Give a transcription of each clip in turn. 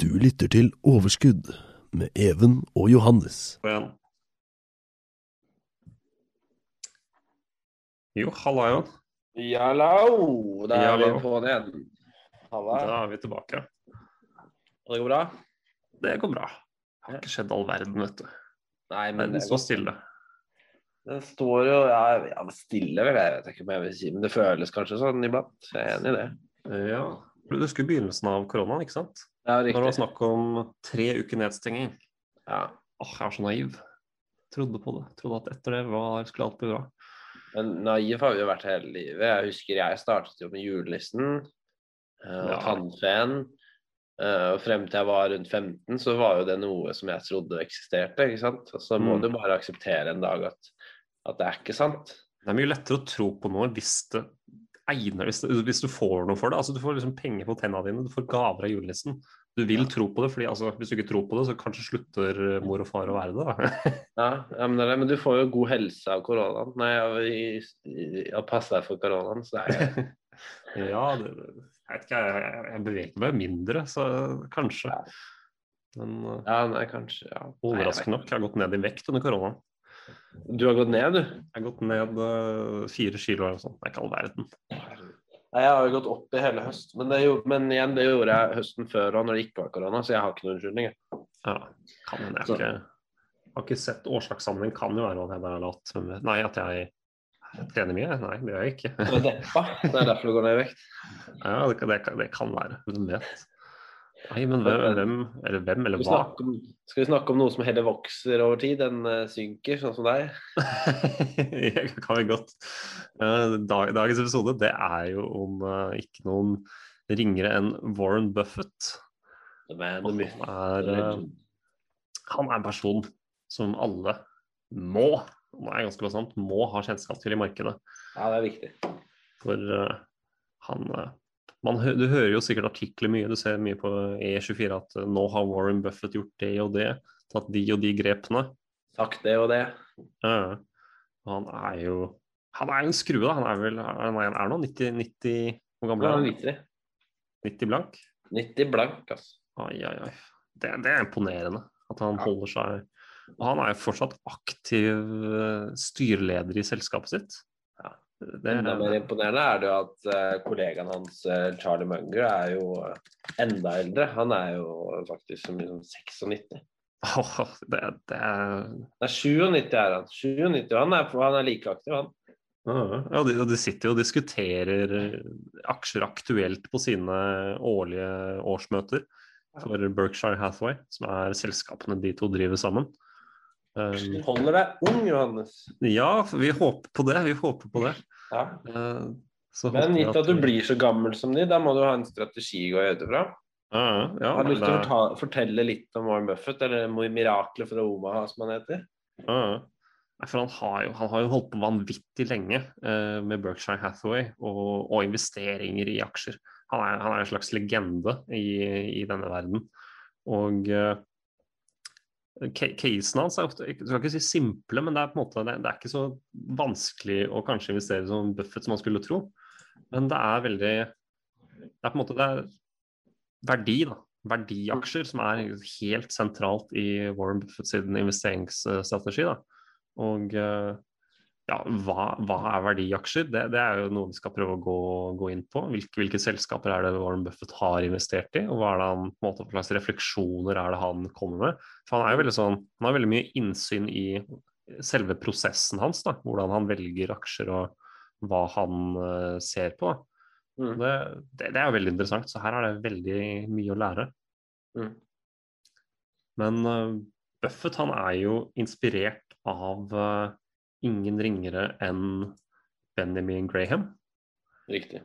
Du lytter til Overskudd med Even og Johannes. igjen. Jo, halla, Even. Jallau! Da er vi vi på'n igjen. Halla. Da er vi tilbake. Og det går bra? Det går bra. Det har ikke skjedd all verden, vet du. Nei, men Verden står stille. det står jo ja, ja, stille, vel. Jeg vet ikke om jeg vil si men det føles kanskje sånn iblant. Jeg er enig i det. Ja. Du skulle begynnelsen av koronaen, ikke sant? Ja, Når det var snakk om tre uker nedstenging. Ja. Åh, jeg var så naiv. Trodde på det. Trodde at etter det var, skulle alt bli bra. Men naiv har vi jo vært hele livet. Jeg husker jeg startet jo med julenissen eh, og Ja. tannfeen. eh, og frem til jeg var rundt 15, så var jo det noe som jeg trodde eksisterte. ikke sant? Og så må Mm. du bare akseptere en dag at, at det er ikke sant. Det er mye lettere å tro på noe hvis det egner hvis, hvis du får noe for det. Altså, du får liksom penger på tennene dine, du får gaver av julenissen. Du vil tro på det, fordi altså, hvis du ikke tror på det, så kanskje slutter mor og far å være det. Ja, men, det men du får jo god helse av koronaen. Nei, jeg har deg for koronaen. Så det er Ja, det, jeg vet ikke, jeg, jeg, beveger meg mindre, så kanskje. Men uh, Ja, nei, kanskje. Ja. Overraskende nok, jeg har gått ned i vekt under koronaen. Du har gått ned, du? Jeg har gått ned uh, fire kilo eller noe sånt. Det er ikke all verden. Nei, jeg har jo gått opp i hele høst. Men, det, gjorde- men igjen, det gjorde jeg høsten før og når det ikke var korona, så jeg har ikke noen unnskyldning. Ja, kan. Jeg Så- har ikke, har ikke sett årsakssammenheng. Kan jo være at jeg bare har latt Nei, at jeg trener mye? Nei, det gjør jeg ikke. Det er derfor du går ned i vekt. Ja, det, kan- det, kan- det kan være. Hvem vet. Nei, men hvem, hvem eller hvem, eller hva? om, skal vi snakke om noe som heller vokser over tid enn eh, synker, sånn som deg? Jeg kan vi godt. Eh, dag, dagens episode det er jo om eh, ikke noen ringere enn Warren Buffett. The man, the myth, Han er, han er en person som alle må, det er ganske bastant, må ha kjennskap til i markedet. Ja, det er viktig. For han man, Du hører jo sikkert artikler mye, du ser mye på E24 at eh, nå har Warren Buffett gjort det og det, tatt de og de grepene. Sagt det og det. Ja. Han er jo Han er jo en skrue, da. Han er vel han er, er nå 90, 90 Hvor gammel er han? 90. 90 blank? 90 blank, altså. Ai, ai, ai. Det, det er imponerende at han Ja. holder seg Og han er jo fortsatt aktiv eh, styreleder i selskapet sitt. Det, Enda mer imponerende er det jo at eh, kollegaen hans, eh, Charlie Munger, er jo eh, enda eldre. Han er jo faktisk så mye som 96. Åh, det, det er Nei, 97 er han. 97, Han er, han er like aktiv, han. Ja, de, de sitter jo og diskuterer aksjer aktuelt på sine årlige årsmøter for Berkshire Hathaway, som er selskapene de to driver sammen. Du Um, holder deg ung, Johannes. ja, vi håper på det. Vi håper på det. Ja. Uh, så Men gitt at du blir så gammel som de, da må du ha en strategi å gjøre det fra. Ja, ja, Har du lyst til å det- fortelle litt om Warren Buffett, eller miraklet fra Omaha, som han heter? Ja. For han har, jo, han har jo holdt på vanvittig lenge eh, med Berkshire Hathaway og, og investeringer i aksjer. Han er, han er en slags legende i, i denne verden. Og eh, ca- casen hans er ofte jeg skal ikke si simple, men det er på en måte det, det er ikke så vanskelig å kanskje investere som Buffett som man skulle tro. Men det er veldig Det er på en måte det er verdi, da. Verdiaksjer som er helt sentralt i Warren Buffett sin investeringsstrategi. da. Og eh, ja, hva, hva er verdiaksjer? Det, det er jo noe vi skal prøve å gå, gå inn på. Hvilke, hvilke selskaper er det Warren Buffett har investert i, og hva er det han, på en måte, slags refleksjoner er det han kommer med? For han, er jo veldig sånn, han har veldig mye innsyn i selve prosessen hans, da, hvordan han velger aksjer og hva han uh, ser på. Mm. Det, det, det er jo veldig interessant, så her er det veldig mye å lære. Mm. Men uh, Buffett han er jo inspirert av eh, ingen ringere enn Benjamin Graham. Riktig.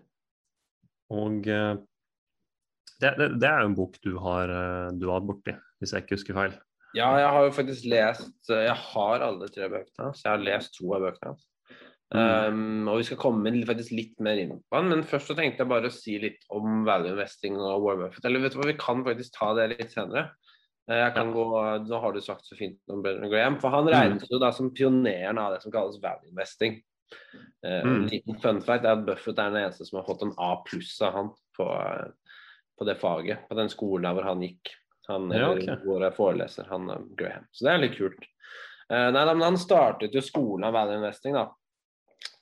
Og eh, det, det, det er jo en bok du har, eh, du har borti, hvis jeg ikke husker feil. Ja, jeg har jo faktisk lest Jeg har alle tre bøkene hans. Jeg har lest to av bøkene hans. Um, og vi skal komme faktisk litt mer inn på den, men først så tenkte jeg bare å si litt om value investing og Warren Buffett. Eller vet du hva, vi kan faktisk ta det litt senere. Eh, Jeg kan gå, Nå har du sagt så fint om Benjamin Graham, for han regnes jo da som pioneren av det som kalles value investing. Eh, En Mm. liten fun fact er at Buffett er den eneste som har fått en A pluss av han på, eh, på det faget, på den skolen der hvor han gikk. Han Ja, okay. jeg foreleser, han Graham. Så det er litt kult. Nei, men han startet jo skolen av value investing, da.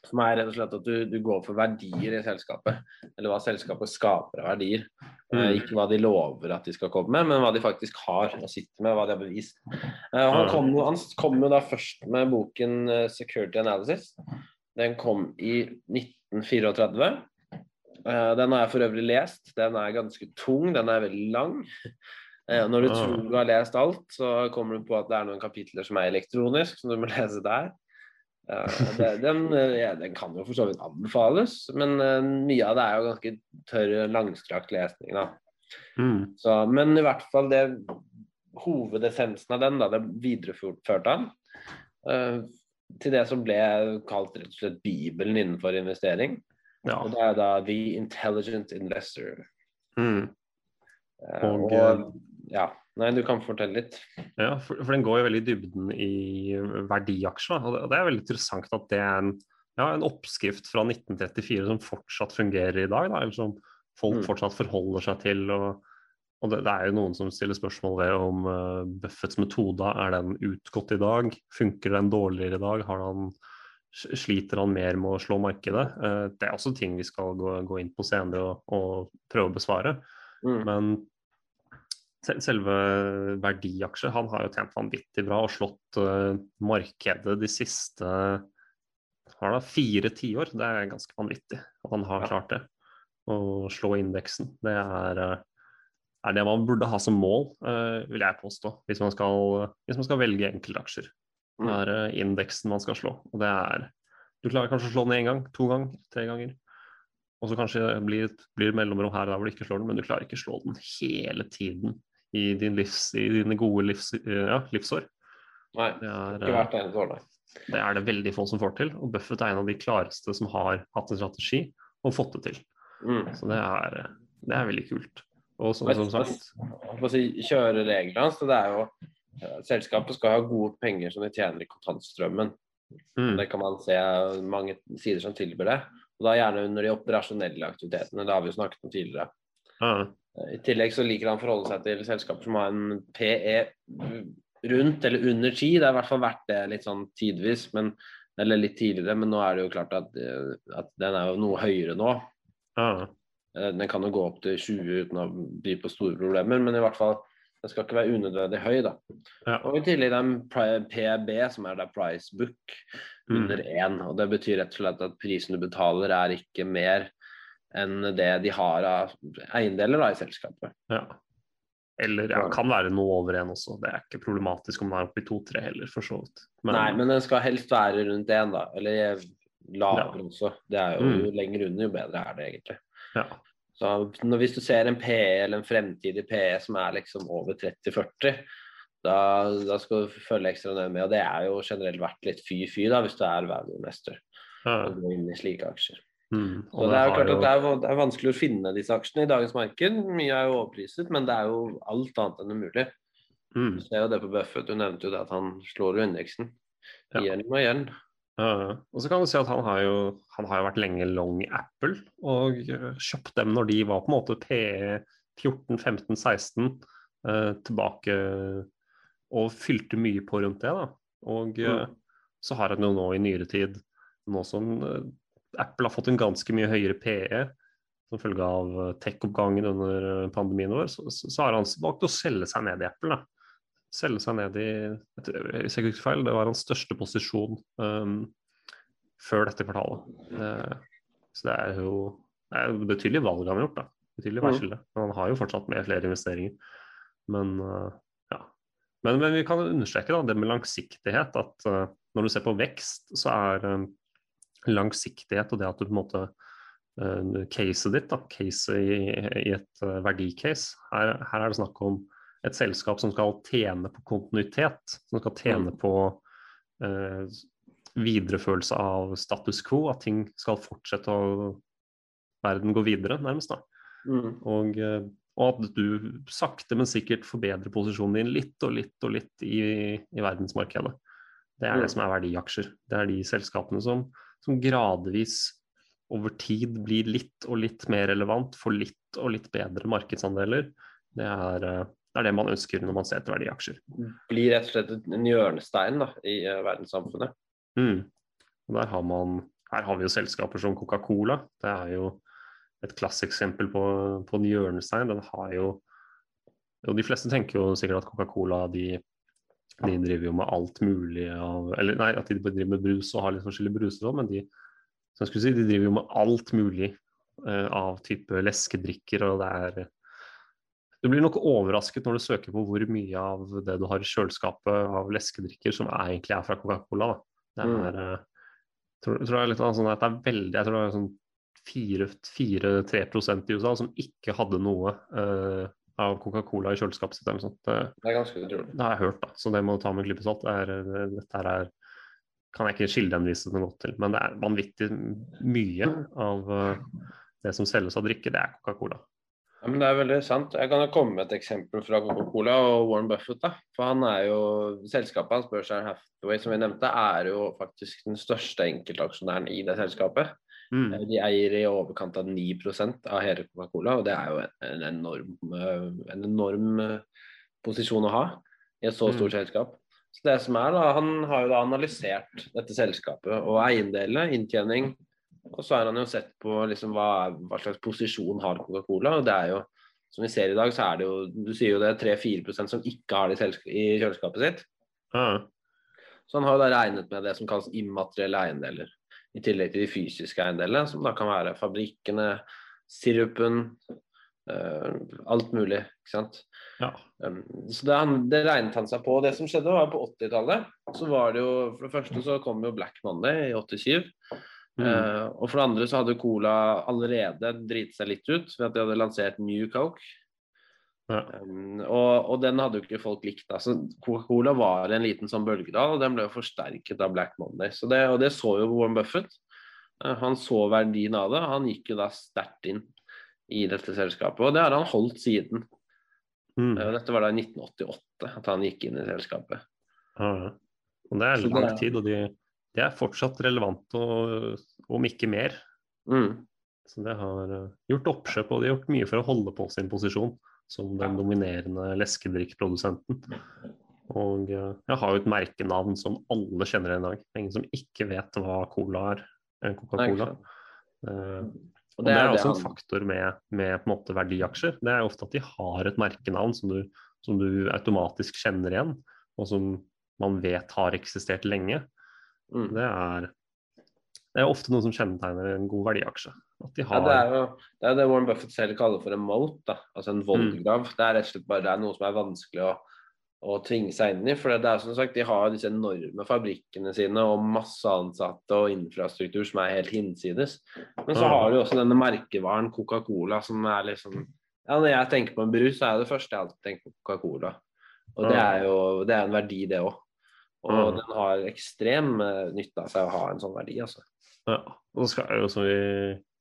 Som er rett og slett at du, du går for verdier i selskapet. Eller hva selskapet skaper av verdier. Eh, Mm. ikke hva de lover at de skal komme med, men hva de faktisk har og sitter med, hva de har bevist. Eh, han, kom, han kom jo da først med boken eh, 'Security Analysis'. Den kom i 1934. Eh, den har jeg for øvrig lest. Den er ganske tung, den er veldig lang. Eh, når du Ah. tror du har lest alt, så kommer du på at det er noen kapitler som er elektronisk, som du må lese der. Det, den, ja, den kan jo for så vidt anbefales, men eh, mye av det er jo ganske tørr, langstrakt lesning. Mm. Så, men i hvert fall det hovedessensen av den, da, det videreførte han uh, til det som ble kalt rett og slett Bibelen innenfor investering. Ja. Og det er da The Intelligent Investor. Mm. Eh, Og, og, ja, nei, du kan fortelle litt. Ja, for, for den går jo veldig i dybden i verdiaksjer. Og det, og det er veldig interessant at det er en, ja, en oppskrift fra 1934 som fortsatt fungerer i dag. Da, eller som folk Mm. fortsatt forholder seg til. Og, og det, det er jo noen som stiller spørsmål ved om uh, Buffetts metode er den utgått i dag. Funker den dårligere i dag? Har han, sliter han mer med å slå markedet? Uh, det er også ting vi skal gå, gå inn på senere og, og prøve å besvare. Mm. Men selve verdiaksjer Han har jo tjent vanvittig bra og slått uh, markedet de siste har da, fire tiår. Det er ganske vanvittig at han har Ja. klart det. Å slå indeksen. Det er, eh, er det man burde ha som mål, uh, vil jeg påstå, hvis man skal, hvis man skal velge enkeltaksjer. Det Mm. er uh, indeksen man skal slå. Og det er Du klarer kanskje å slå den én gang, to ganger, tre ganger. Og så kanskje blir det mellomrom her og der hvor du ikke slår den, men du klarer ikke å slå den hele tiden i, din livs, i dine gode livs, ja, livsår. Nei, Det er, ikke eh, hvert eneste år, nei. det er det veldig få som får til. Og Buffett er en av de klareste som har hatt en strategi og fått det til. Mm. Så det er, eh, det er veldig kult. Og som, som sagt får si, kjørereglene hans, så det er jo eh, Selskapet skal ha gode penger som de tjener i kontantstrømmen. mm, Det kan man se mange sider som tilbyr det. Og da gjerne under de operasjonelle aktivitetene. Det har vi jo snakket om tidligere. ja, I tillegg så liker han å forholde seg til selskaper som har en PE rundt eller under 10. Det har i hvert fall vært det litt sånn tidvis, men, eller litt tidligere. Men nå er det jo klart at, eh, at den er jo noe høyere nå. ja, Eh, Den kan jo gå opp til 20 uten å by på store problemer, men i hvert fall den skal ikke være unødvendig høy. da. Ja. Og I tillegg den PB, som er da price book, mm, under én. og Det betyr rett og slett at prisen du betaler er ikke mer enn det de har av eiendeler da, i selskapet. ja. Eller ja, kan være noe over en også. Det er ikke problematisk om den er oppe i to-tre heller, for så vidt. Men, Nei, men den skal helst være rundt én, da. Eller lavere også. Det er jo, Mm. jo lenger under, jo bedre er det egentlig. ja. Så når, Hvis du ser en PE eller en fremtidig PE som er liksom over 30-40, da, da skal du følge ekstra nøye med. Og det er jo generelt vært litt fy-fy da, hvis du er value investor ja. og går inn i slike aksjer. Mm, Så det er jo klart at det er, vanskelig å finne disse aksjene i dagens marked. Mye er jo overpriset, men det er jo alt annet enn umulig. mm, Du ser jo det på Buffett, du nevnte jo det at han slår jo indeksen Ja. igjen og igjen. Ja, og så kan du si at han har jo, han har jo vært lenge long Apple, og eh, kjøpt dem når de var på en måte PE 14, 15, 16 eh, tilbake, og fylte mye på rundt det. da. Og mm. så har han jo nå i nyere tid, nå som eh, Apple har fått en ganske mye høyere PE som følge av eh, tech-oppgangen under eh, pandemien vår, så, så har han valgt å selge seg ned i Apple. da selge seg ned i Hvis jeg ikke husker feil, det var hans største posisjon um, før dette kvartalet. Uh, så det er jo det er betydelig valg han har gjort, da. Betydelig Mm. veiskille. Men han har jo fortsatt med flere investeringer. Men uh, ja. Men, men vi kan understreke da, det med langsiktighet. At uh, når du ser på vekst, så er langsiktighet og det at du på en måte uh, caset ditt, da, case i, i et eh, verdicase, her, her er det snakk om et selskap som skal tjene på kontinuitet, som skal tjene Mm. på eh, videreførelse av status quo, at ting skal fortsette og Verden går videre, nærmest. da. Mm. Og, og at du sakte, men sikkert forbedrer posisjonen din litt og litt og litt i, i verdensmarkedet. Det er Mm. det som er verdiaksjer. Det er de selskapene som, som gradvis over tid blir litt og litt mer relevant, for litt og litt bedre markedsandeler. Det er, eh, det er det man ønsker når man ser etter verdiaksjer. Blir rett og slett en hjørnestein da, i uh, verdenssamfunnet. Mm. Har man her har vi jo selskaper som Coca-Cola. Det er jo et klasseksempel på, på en hjørnestein. Den har jo jo De fleste tenker jo sikkert at Coca-Cola de, de, driver jo med alt mulig av Eller nei, at de driver med brus og har litt forskjellige bruser òg, men de, som si, de driver jo med alt mulig uh, av type leskedrikker. og det er du blir nok overrasket når du søker på hvor mye av det du har i kjøleskapet av leskedrikker som er, egentlig er fra Coca-Cola. Det er, mm. uh, tror, tror jeg, litt sånn at det er veldig Jeg tror det er sånn 4-3% i USA som ikke hadde noe uh, av Coca-Cola i kjøleskapet sitt. Eller sånt. Det, det er ganske utrolig. Det har jeg hørt, da, så det må du ta med klype salt. Dette her er kan jeg ikke kildehenvise noe godt til, men det er vanvittig mye av uh, det som selges av drikke, det er Coca-Cola. Ja, men Det er veldig sant. Jeg kan jo komme med et eksempel fra Coca-Cola og Warren Buffett. da. For han er jo, Selskapet hans, Berkshire Hathaway, som vi nevnte, er jo faktisk den største enkeltaksjonæren i det selskapet. Mm. Eh, de eier i overkant av 9 av hele Coca-Cola, og det er jo en, enorm, eh, en enorm eh, posisjon å ha i et så stort mm. selskap. Så det som er da, Han har jo da analysert dette selskapet og eiendelene, inntjening, og så har han jo sett på liksom hva, hva slags posisjon har Coca-Cola. og det er jo, Som vi ser i dag, så er det jo du sier jo det er 3-4% som ikke har det i kjøleskapet sitt. Mm. Så han har jo da regnet med det som kalles immaterielle eiendeler. I tillegg til de fysiske eiendelene, som da kan være fabrikkene, sirupen, uh, alt mulig. ikke sant? Ja. Um, så det, det, regnet han seg på. Det som skjedde var på 80-tallet, så var det jo For det første så kom jo Black Monday i 87. Mm. Uh, og for det andre så hadde Cola allerede driti seg litt ut ved at de hadde lansert New Coke. Ja. Um, og, og, den hadde jo ikke folk likt. Altså, Coca-Cola var en liten sånn bølgedal, og den ble jo forsterket av Black Monday. Så det, og det så jo Warren Buffett. Uh, han så verdien av det. Han gikk jo da sterkt inn i dette selskapet, og det har han holdt siden. Mm. Uh, dette var da i 1988 at han gikk inn i selskapet. Ja, og det er lang tid, og de det er fortsatt relevant, og, om ikke mer. Mm. Så det har uh, gjort oppkjøp, og de har gjort mye for å holde på sin posisjon som den dominerende leskedrikkprodusenten. Og uh, jeg har jo et merkenavn som alle kjenner igjen i dag. Er ingen som ikke vet hva cola er. Coca-Cola. Uh, og det er, også en faktor med, med en måte, verdiaksjer. Det er ofte at de har et merkenavn som du, som du automatisk kjenner igjen, og som man vet har eksistert lenge. Mm. Det, er, det, er, ofte noe som kjennetegner en god verdiaksje. De har... ja, det, er jo, det er det Warren Buffett selv kaller for en moat, da. altså en vollgrav. Mm. Det er rett og slett bare det er noe som er vanskelig å, å tvinge seg inn i. For det er som sagt, De har disse enorme fabrikkene sine og masse ansatte og infrastruktur som er helt hinsides. Men så har du også denne merkevaren Coca-Cola som er liksom ja, Når jeg tenker på en brus, så er det første jeg alltid tenker på Coca-Cola. Og det er jo det er en verdi, det òg. Og den har ekstrem uh, nytte av seg å ha en sånn verdi, altså. Ja, og det skal jo, som vi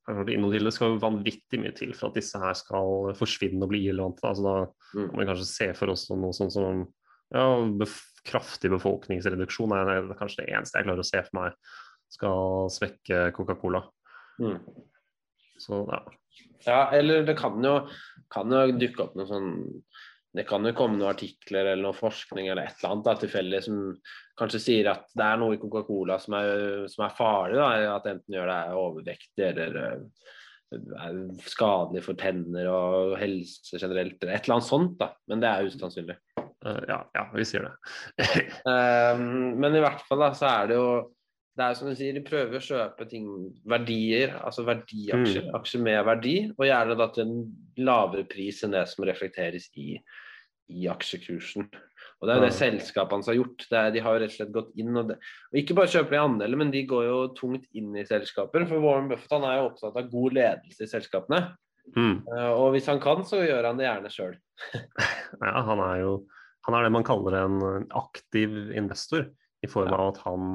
har vært innom tidligere, skal jo vanvittig mye til for at disse her skal forsvinne og bli irrelevante. Altså, da mm. må vi kanskje se for oss noe sånn som ja, bef kraftig befolkningsreduksjon er, er kanskje det eneste jeg klarer å se for meg skal svekke Coca-Cola. Mm. Så ja. Ja, eller det kan jo, kan jo dukke opp noe sånn det kan jo komme noen artikler eller noe forskning eller et eller annet tilfeldig som kanskje sier at det er noe i Coca-Cola som, som, er farlig. Da, at enten gjør deg overvektig eller eh, er skadelig for tenner og helse generelt, eller et eller annet sånt. da, Men det er usannsynlig. Uh, ja, ja, vi sier det. um, men i hvert fall da, så er det jo det er som du sier, De prøver å kjøpe ting, verdier, altså verdiaksjer, mm. aksjer med verdi, og gjerne da til en lavere pris enn det som reflekteres i i aksjekursen. Og Det er jo det selskapene som har gjort. Er, de har jo rett og slett gått inn og, det, og Ikke bare kjøper de andeler, men de går jo tungt inn i selskaper. For Warren Buffett han er jo opptatt av god ledelse i selskapene. Mm. Uh, og hvis han kan, så gjør han det gjerne sjøl. ja, han er jo han er det man kaller en aktiv investor, i form av at han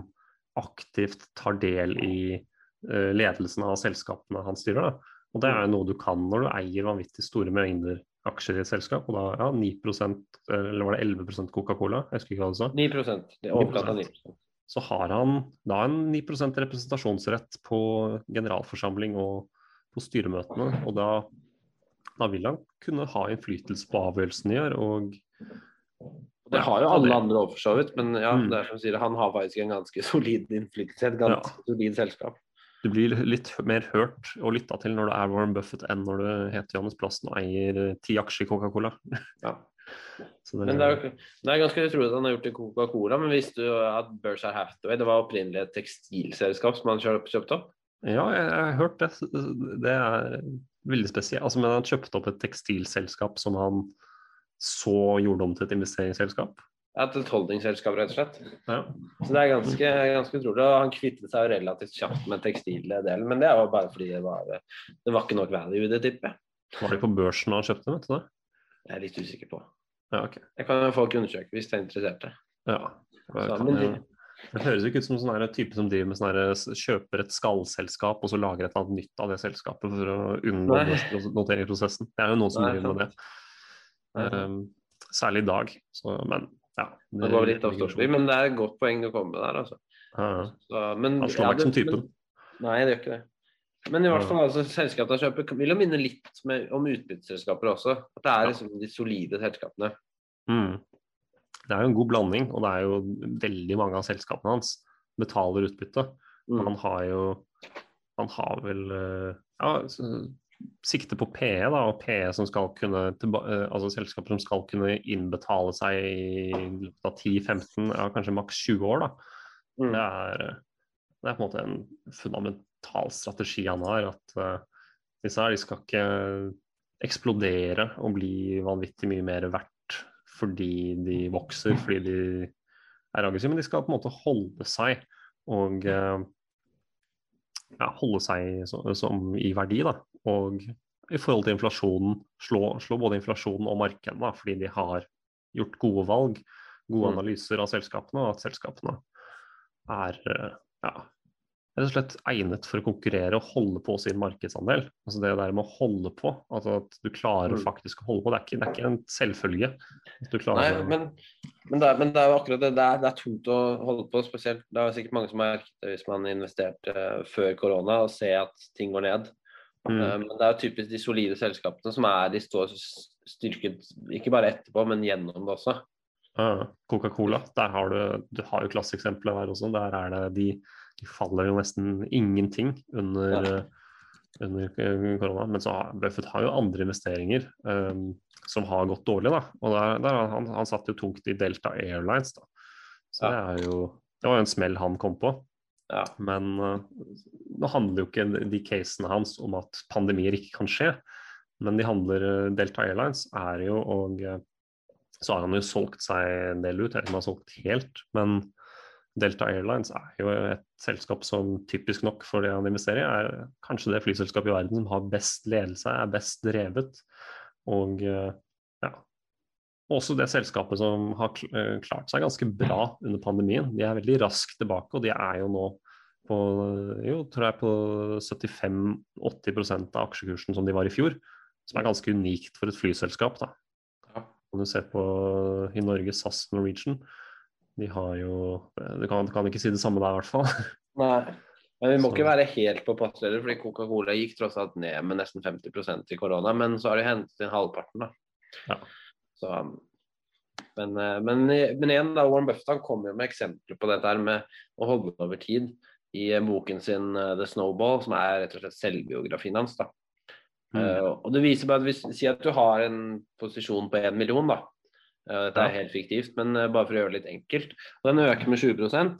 aktivt tar del i uh, ledelsen av selskapene han styrer. Da. Og det er jo noe du kan når du eier vanvittig store mengder aksjer i et selskap, og da ja, 9% eller var det 11% Coca-Cola? Jeg husker ikke hva du sa. 9 det er overkant av 9% Så har han da en 9% representasjonsrett på generalforsamling og på styremøtene, og da da vil han kunne ha innflytelse på avgjørelsen de gjør. Og Det har jo alle andre òg, for så vidt. Men ja, Mm. det er som sier, han har faktisk en ganske solid innflytelse. Et ganske solid selskap. du blir litt mer hørt og lytta til når du er Warren Buffett enn når du heter Johannes Plassen og eier ti aksjer i Coca-Cola. Ja. Så det, Men det er, jo- det er ganske utrolig at han har gjort det i Coca-Cola. Men visste du at Berkshire Hathaway det var opprinnelig et tekstilselskap som han kjøpte kjøpt opp? Ja, jeg, jeg har hørt det. Det er veldig spesielt. Altså, men han kjøpte opp et tekstilselskap som han så gjorde om til et investeringsselskap. Ja, Et holdingselskap, rett og slett. Ja. Så det er ganske, ganske utrolig. Og han kvittet seg jo relativt kjapt med tekstildelen, men det er jo bare fordi det var, det var ikke nok value i det, tipper jeg. Var det på børsen han kjøpte, vet du det? Jeg er litt usikker på. Ja, ok. Jeg kan jo folk undersøke hvis de er interesserte. Ja. Det, Så, men jo- det høres jo ikke ut som sånn type som driver med sånn kjøper et skallselskap og så lager et eller annet nytt av det selskapet for å unngå noteringsprosessen. Det er jo noen som driver med det. Um, særlig i dag. Så, men ja. Det går litt av stopping, men det er et godt poeng å komme med der, altså. Så, men, Han slår meg ikke som typen. men- Nei, det gjør ikke det. Men i hvert fall altså, selskapene kjøper vil jo minne litt med, om utbytteselskaper også. At det er liksom de solide selskapene. Mm. Det er jo en god blanding, og det er jo veldig mange av selskapene hans betaler utbytte. Mm. Han har jo Han har vel eh, ja, sikte på PE, da, og PE som skal kunne eh, Altså selskaper som skal kunne innbetale seg i løpet av 10-15, ja, kanskje maks 20 år, da. Mm. Det er, det er på en måte en fundamental strategi han har. At uh, disse her de skal ikke eksplodere og bli vanvittig mye mer verdt fordi de vokser, fordi de er aggressive. Men de skal på en måte holde seg og uh, ja, holde seg som, som i verdi. da, Og i forhold til inflasjonen slå, slå både inflasjonen og markedet, da, fordi de har gjort gode valg, gode Mm. analyser av selskapene, og at selskapene er eh, ja, rett og slett egnet for å konkurrere og holde på sin markedsandel. Altså det der med å holde på, altså at du klarer Mm. faktisk å holde på, det er ikke, det er ikke en selvfølge. At du Nei, men, men, det er, men det er jo akkurat det. Det er, det er tungt å holde på, spesielt. Det er sikkert mange som har merket det hvis man investerte eh, før korona og ser at ting går ned. Mm. Eh, men det er jo typisk de solide selskapene som er de står styrket ikke bare etterpå, men gjennom det også. Ja, Coca-Cola, der har du, du har jo klasseeksempler der også. Der er det de, de faller jo nesten ingenting under, Ja. eh, under eh, korona. Men så har Buffett har jo andre investeringer um, som har gått dårlig, da. Og der, der, han, han satt jo tungt i Delta Airlines, da. Så Ja. det er jo Det var jo en smell han kom på. Ja. Men eh, nå handler jo ikke de casene hans om at pandemier ikke kan skje. Men de handler eh, Delta Airlines er jo og eh, så har han jo solgt seg en del ut, eller han har solgt helt. Men Delta Airlines er jo et selskap som typisk nok for det han investerer i, er kanskje det flyselskapet i verden som har best ledelse, er best drevet. Og eh, også det selskapet som har eh, klart seg ganske bra under pandemien. De er veldig raskt tilbake, og de er jo nå på jo, tror jeg på 75-80% av aksjekursen som de var i fjor. Som er ganske unikt for et flyselskap. da. Om du ser på i Norge, SAS Norwegian, de har jo Du kan, kan ikke si det samme der, i hvert fall. Nei. Men vi må ikke være helt på påståelig, fordi Coca-Cola gikk tross alt ned med nesten 50% i korona. Men så har de hentet inn halvparten, da. Ja. Så, men, eh, men, men igjen, da, Warren Buffett kommer jo med eksempler på dette her med å holde over tid i eh, boken sin eh, The Snowball, som er rett og slett selvbiografien hans. da. Mm. Uh, og det viser bare at hvis, Si at du har en posisjon på én million, da. Uh, dette er helt fiktivt, men uh, bare for å gjøre det litt enkelt. Og den øker med 20 uh,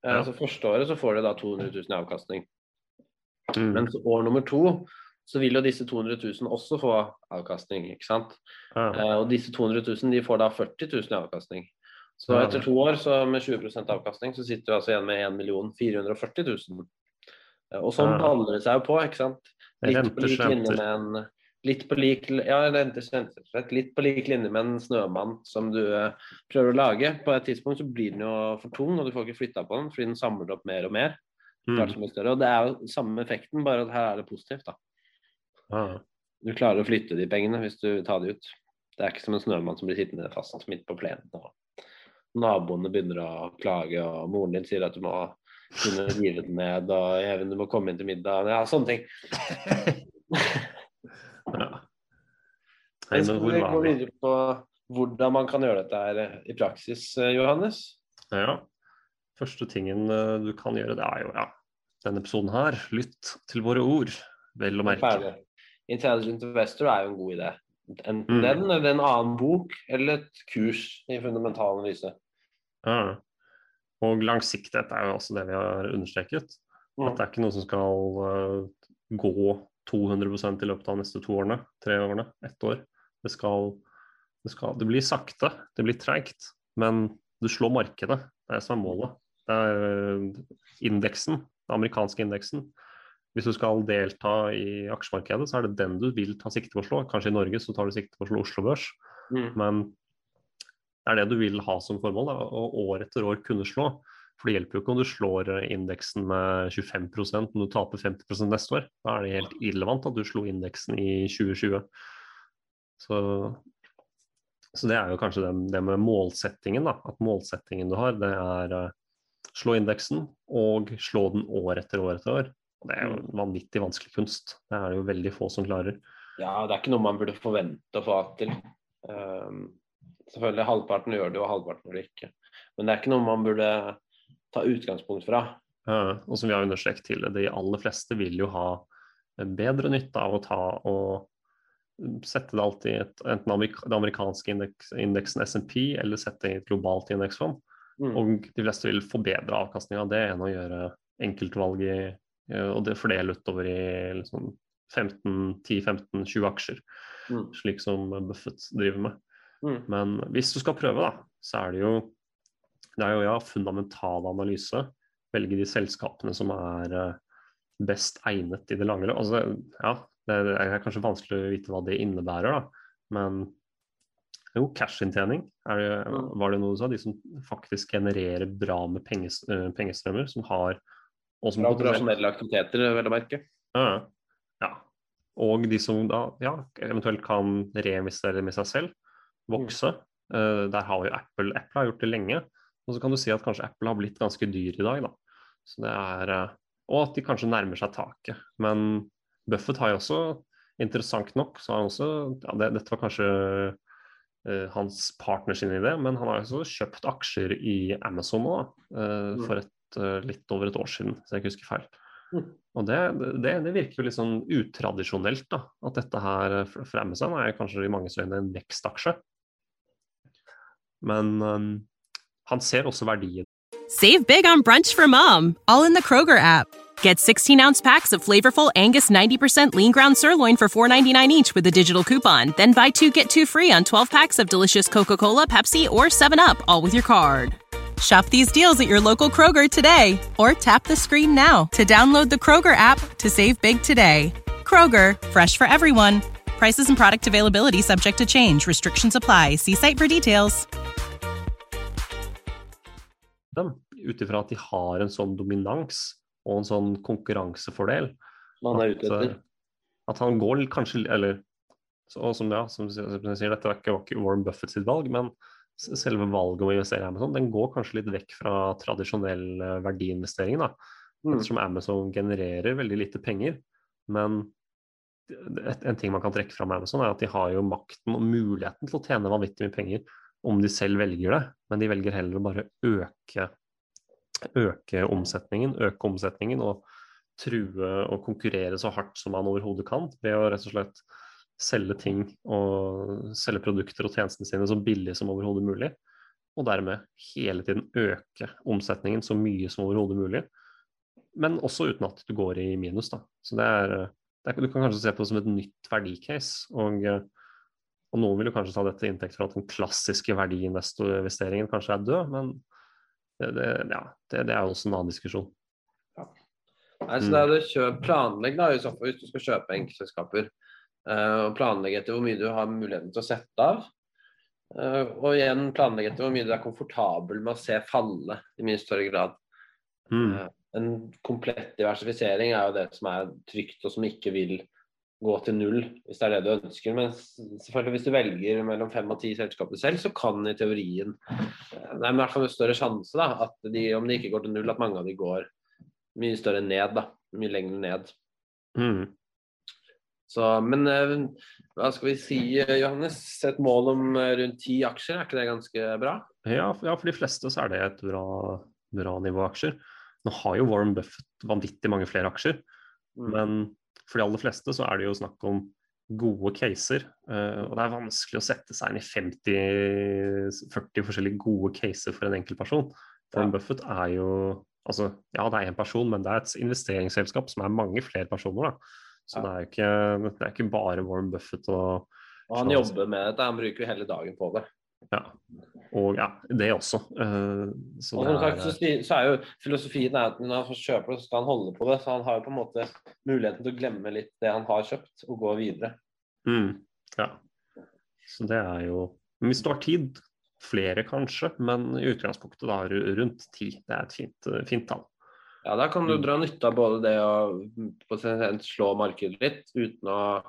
Ja. Så første året så får du da 200 000 i avkastning. Mm. Mens år nummer to så vil jo disse 200 000 også få avkastning, ikke sant. ja. Eh, og disse 200 000 de får da 40 000 i avkastning. Så Ja. etter to år så med 20% avkastning så sitter du altså igjen med 1 440 000. Eh, Og sånn Ja. baller det seg jo på, ikke sant. Litt på lik linje med en Litt på lik, ja, renter, renter, litt på lik linje med en snømann som du eh, prøver å lage. På et tidspunkt så blir den jo for tung, og du får ikke flytta på den fordi den samler opp mer og mer. Mm. Og det er jo samme effekten, bare at her er det positivt. da. Du klarer å flytte de pengene hvis du tar de ut. Det er ikke som en snømann som blir sittende fast midt på plenen. Og naboene begynner å klage, og moren din sier at du må kunne rive den ned, og Even, du må komme inn til middag. Ja, sånne ting. Ja. Men Men hvor var vi? videre på hvordan man kan gjøre dette her i praksis, eh, Johannes? Ja. Første tingen eh, du kan gjøre, det er jo ja, denne episoden her. Lytt til våre ord, vel å merke. Ferdig. Intelligent Investor er jo en god idé. Enten Mm. den eller en annen bok eller et kurs i fundamental analyse. Ja. Og langsiktighet er jo også det vi har understreket. Mm. At det er ikke noe som skal uh, gå 200 i løpet av de neste to årene, tre årene, ett år. Det skal, det skal Det blir sakte, det blir treigt, men du slår markedet. Det er det som er målet. Det er eh, indeksen, den amerikanske indeksen. Hvis du skal delta i aksjemarkedet, så er det den du vil ta sikte på å slå. Kanskje i Norge så tar du sikte på å slå Oslo Børs, Mm. men det er det du vil ha som formål, da, og år etter år kunne slå. For det hjelper jo ikke om du slår indeksen med 25% om du taper 50% neste år. Da er det helt irrelevant at du slo indeksen i 2020. Så, så det er jo kanskje det, det med målsettingen, da. At målsettingen du har, det er eh, slå indeksen og slå den år etter år etter år. Og det er jo en vanvittig vanskelig kunst. Det er det jo veldig få som klarer. Ja, det er ikke noe man burde forvente å få til. Um, selvfølgelig halvparten gjør det, og halvparten gjør det ikke. Men det er ikke noe man burde ta utgangspunkt fra. Eh, og som vi har understreket tidligere, de aller fleste vil jo ha bedre nytte av å ta og sette det alltid i et, enten det amerikanske indeks, indeksen SMP eller sette det i et globalt indeksfond. Mm. Og de fleste vil få bedre avkastning av det enn å gjøre enkeltvalg i, og det fordele utover i liksom 15, 10-15-20 aksjer, Mm. slik som Buffett driver med. Mm. Men hvis du skal prøve, da, så er det jo det er jo ja, fundamental analyse. Velge de selskapene som er eh, best egnet i det lange løp. Altså, ja, det er kanskje vanskelig å vite hva det innebærer, da. Men jo, cash-inntjening, Mm. var det noe du sa? De som faktisk genererer bra med penges, eh, pengestrømmer, som har og som Fra operasjonelle aktiviteter, vel å merke. ja, ja. Og de som da ja, eventuelt kan reinvestere med seg selv, vokse. Uh, der har jo Apple Apple har gjort det lenge. Og så kan du si at kanskje Apple har blitt ganske dyr i dag, da. Så det er, uh, og at de kanskje nærmer seg taket. Men Buffett har jo også, interessant nok, så har han også ja, det, Dette var kanskje uh, hans partner sin idé, men han har jo også kjøpt aksjer i Amazon nå, da, Mm. for et, litt over et år siden, hvis jeg ikke husker feil. Mm. Og det, det, det virker jo litt sånn utradisjonelt, da. At dette her fremmer for Amazon er kanskje i manges øyne en vekstaksje. Men um, han ser også verdien. Save big on brunch for mom, all in the Kroger app. Get 16 ounce packs of flavorful Angus 90% lean ground sirloin for $4.99 each with a digital coupon. Then buy two get two free on 12 packs of delicious Coca Cola, Pepsi, or 7UP, all with your card. Shop these deals at your local Kroger today or tap the screen now to download the Kroger app to save big today. Kroger, fresh for everyone. Prices and product availability subject to change. Restrictions apply. See site for details. dem, ut ifra at de har en sånn dominans og en sånn konkurransefordel. Man er ute At, etter. eh, han går litt kanskje Eller så, som, ja, som jeg sier, dette var ikke, var ikke Warren Buffett sitt valg, men s- selve valget om å investere i Amazon den går kanskje litt vekk fra tradisjonell eh, verdiinvestering. da, Mm. Ettersom Amazon genererer veldig lite penger. Men et, en ting man kan trekke fram Amazon, er at de har jo makten og muligheten til å tjene vanvittig mye penger om de selv velger det. Men de velger heller å bare øke, øke omsetningen, øke omsetningen og true og konkurrere så hardt som man overhodet kan ved å rett og slett selge ting og selge produkter og tjenestene sine så billig som overhodet mulig. Og dermed hele tiden øke omsetningen så mye som overhodet mulig. Men også uten at du går i minus. Da. Så det er, det er, Du kan kanskje se på det som et nytt verdicase. Og, og noen vil jo kanskje ta dette til inntekt for at den klassiske verdiinvesteringen kanskje er død, men det, det, ja, det, er jo også en annen diskusjon. Nei, så det er det kjøp, planlegg da, hvis du skal kjøpe enkeltselskaper. Eh, og planlegge etter hvor mye du har muligheten til å sette av. Eh, og igjen planlegge etter hvor mye du er komfortabel med å se falle i mye større grad. Mm. Eh, en komplett diversifisering er jo det som er trygt, og som ikke vil gå til null, hvis det er det du ønsker. Men selvfølgelig hvis du velger mellom fem og ti selskaper selv, så kan i teorien Det er i hvert fall en større sjanse da, at de, om de ikke går til null, at mange av de går mye større ned. da, Mye lenger ned. Mm. Så, men eh, hva skal vi si, eh, Johannes? Et mål om eh, rundt ti aksjer, er ikke det ganske bra? Ja, ja, for de fleste så er det et bra, bra nivå aksjer. Nå har jo Warren Buffett vanvittig mange flere aksjer, Mm. men for de aller fleste så er det jo snakk om gode caser. og det er vanskelig å sette seg inn i 50-40 forskjellige gode caser for en enkeltperson. Warren Ja. Buffett er jo altså, Ja, det er én person, men det er et investeringsselskap som er mange flere personer. da. Så det, er ikke, det er ikke bare Warren Buffett og Og han jobber med dette, han bruker jo hele dagen på det. Ja. Og ja, det også. Uh, så Og det er, sagt, så, er, så er jo filosofien er at når han kjøper det, så skal han holde på det. Så han har jo på en måte muligheten til å glemme litt det han har kjøpt, og gå videre. mm, ja. Så det er jo hvis du har tid, flere kanskje, men i utgangspunktet da ru- rundt ti. Det er et fint, fint tall. Ja, Da kan du Mm. dra nytte av både det å slå markedet litt uten å,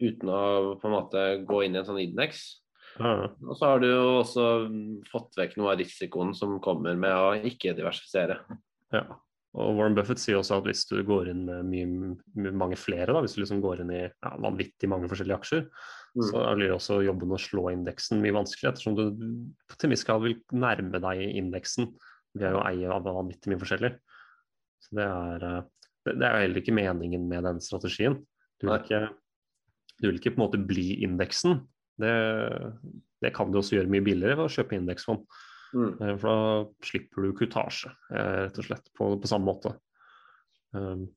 uten å på en måte gå inn i en sånn indeks. Ja, Og så har du jo også mm, fått vekk noe av risikoen som kommer med å ikke diversifisere. ja. Og Warren Buffett sier også at hvis du går inn med mye, mange flere, da, hvis du liksom går inn i ja, vanvittig mange forskjellige aksjer, Mm. så blir også jobben å slå indeksen mye vanskeligere, ettersom du til en viss grad vil nærme deg indeksen ved å eie vanvittig mye forskjellig. Så det er, eh, det, er jo heller ikke meningen med den strategien. Du vil ikke, du vil ikke på en måte bli indeksen. Det, det kan du også gjøre mye billigere ved å kjøpe indeksfond. Mm. Eh, For da slipper du kutasje, eh, rett og slett, på, på samme måte. Um,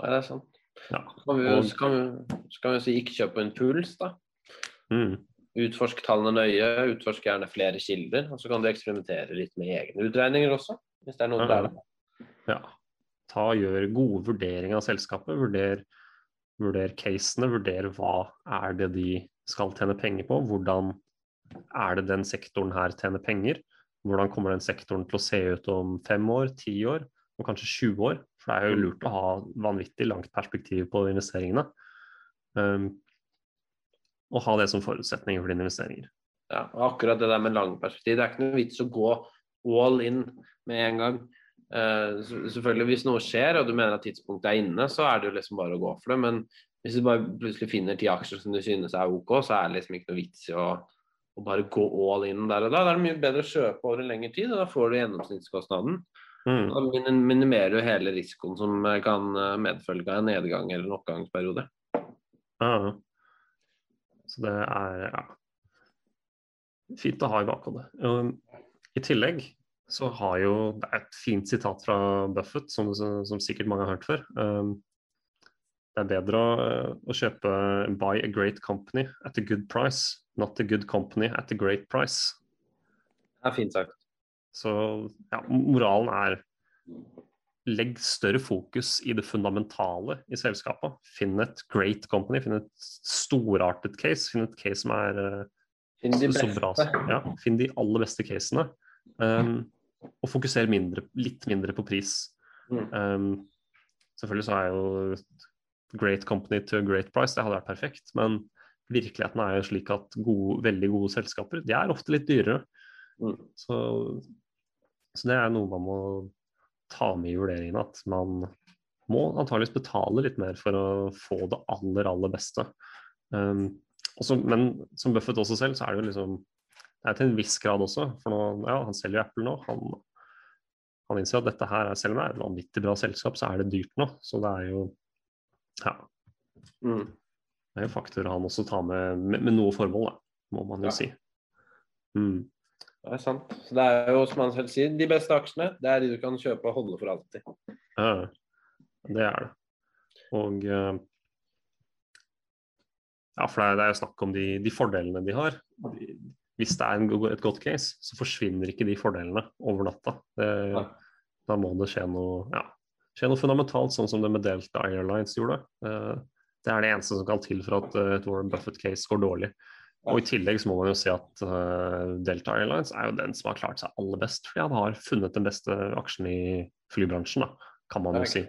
Nei, det er sant. ja. Kan vi jo Og- kan vi, kan vi si ikke kjøp på en puls, da. Mm. Utforsk tallene nøye, utforsk gjerne flere kilder. Og så kan du eksperimentere litt med egne utregninger også, hvis det er noe Ja. der. ja. Ta Gjør gode vurderinger av selskapet. Vurder, vurder casene. Vurder hva er det de skal tjene penger på. Hvordan er det den sektoren her tjener penger? Hvordan kommer den sektoren til å se ut om fem år, ti år og kanskje 20 år? For det er jo lurt å ha vanvittig langt perspektiv på investeringene. Um, og ha det som forutsetning for dine investeringer. Ja, og akkurat det der med lang perspektiv. Det er ikke noe vits å gå all in med en gang. Så- selvfølgelig Hvis noe skjer og du mener at tidspunktet er inne, så er det jo liksom bare å gå for det. Men hvis du bare plutselig finner ti aksjer som du synes er OK, så er det liksom ikke noe vits i å, å bare gå all in der og da. Da er det mye bedre å kjøpe over en lengre tid, og da får du gjennomsnittskostnaden. Mm. Da minimerer du hele risikoen som eh, kan eh, medfølge av en nedgang eller en oppgangsperiode. Ja. Så det er ja, fint å ha i bakhodet. Um, I tillegg så har jo Det er et fint sitat fra Buffett, som, som sikkert mange har hørt før. Um, det er bedre å, å kjøpe Buy a great company at a good price, not a good company at a great price. Det er fint sagt. Så ja, moralen er legg større fokus i det fundamentale i selskapet. Finn et great company, finn et storartet case. Finn et case som er Finn de så, så bra. Ja, finn de aller beste casene. Um, og fokusere mindre, litt mindre på pris. Mm. Um, selvfølgelig så er jo great company to a great price, det hadde vært perfekt. Men virkeligheten er jo slik at gode, veldig gode selskaper de er ofte litt dyrere. Mm. Så, så det er noe man må ta med i vurderingen. At man må antageligvis betale litt mer for å få det aller, aller beste. Um, også, men som Buffett også selv, så er det jo liksom er til en viss grad også. For nå, ja, han selger jo Apple nå. Han, han innser at dette her, er- selv om det er et vanvittig bra selskap, så er det dyrt nå. Så det er jo Ja, Mm. det er jo faktorer han også tar med, med, med noe formål, da, må man jo Ja. si. Mm. Det er sant. Så det er jo, som han selv sier, de beste aksjene det er de du kan kjøpe og holde for alltid. Ja, det er det. Og eh, Ja, for det er, det er jo snakk om de, de fordelene de har. De- Hvis det er en, et godt case, så forsvinner ikke de fordelene over natta. Det, da må det skje noe, ja, skje noe fundamentalt, sånn som det med Delta Airlines gjorde. Eh, Det er det eneste som kan til for at eh, et Warren Buffett-case går dårlig. Og I tillegg så må man jo si at eh, Delta Airlines er jo den som har klart seg aller best, fordi han har funnet den beste aksjen i flybransjen, da, kan man jo si.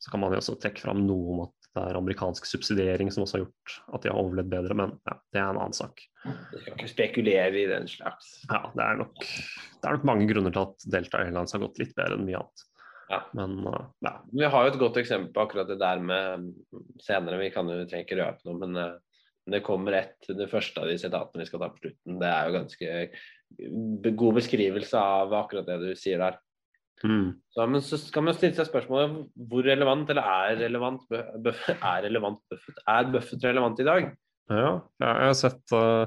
Så kan man jo også trekke fram noe om at det er amerikansk subsidiering som også har gjort at de har overlevd bedre, men ja, det er en annen sak. Du skal ikke spekulere i den slags. Ja, det er nok, det er nok mange grunner til at Delta Airlines har gått litt bedre enn mye annet. Ja. Men uh, ja. Vi har jo et godt eksempel på akkurat det der med senere. Vi kan jo trenger ikke røpe noe, men uh, det kommer ett, det første av de sitatene vi skal ta på slutten. Det er jo ganske god beskrivelse av akkurat det du sier der. Mm. Så, men så kan man stille seg spørsmålet hvor relevant eller er relevant Buffett, er relevant Buffett? Er Buffett relevant i dag? Ja, jeg har sett uh,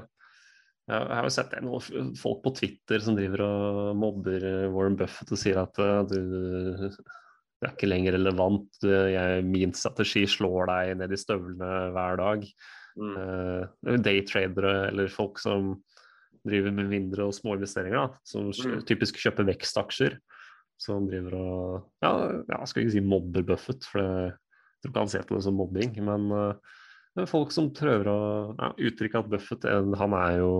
jeg har sett noen folk på Twitter som driver og mobber Warren Buffett og sier at uh, du, du er ikke lenger relevant, jeg, min strategi slår deg ned i støvlene hver dag. Mm. Uh, daytradere eller folk som driver med mindre og små investeringer, da, som Mm. typisk kjøper vekstaksjer. Som driver og ja, jeg skal ikke si mobber Buffett, for jeg tror ikke han ser på det som mobbing. Men uh, folk som prøver å ja, uttrykke at Buffett han er jo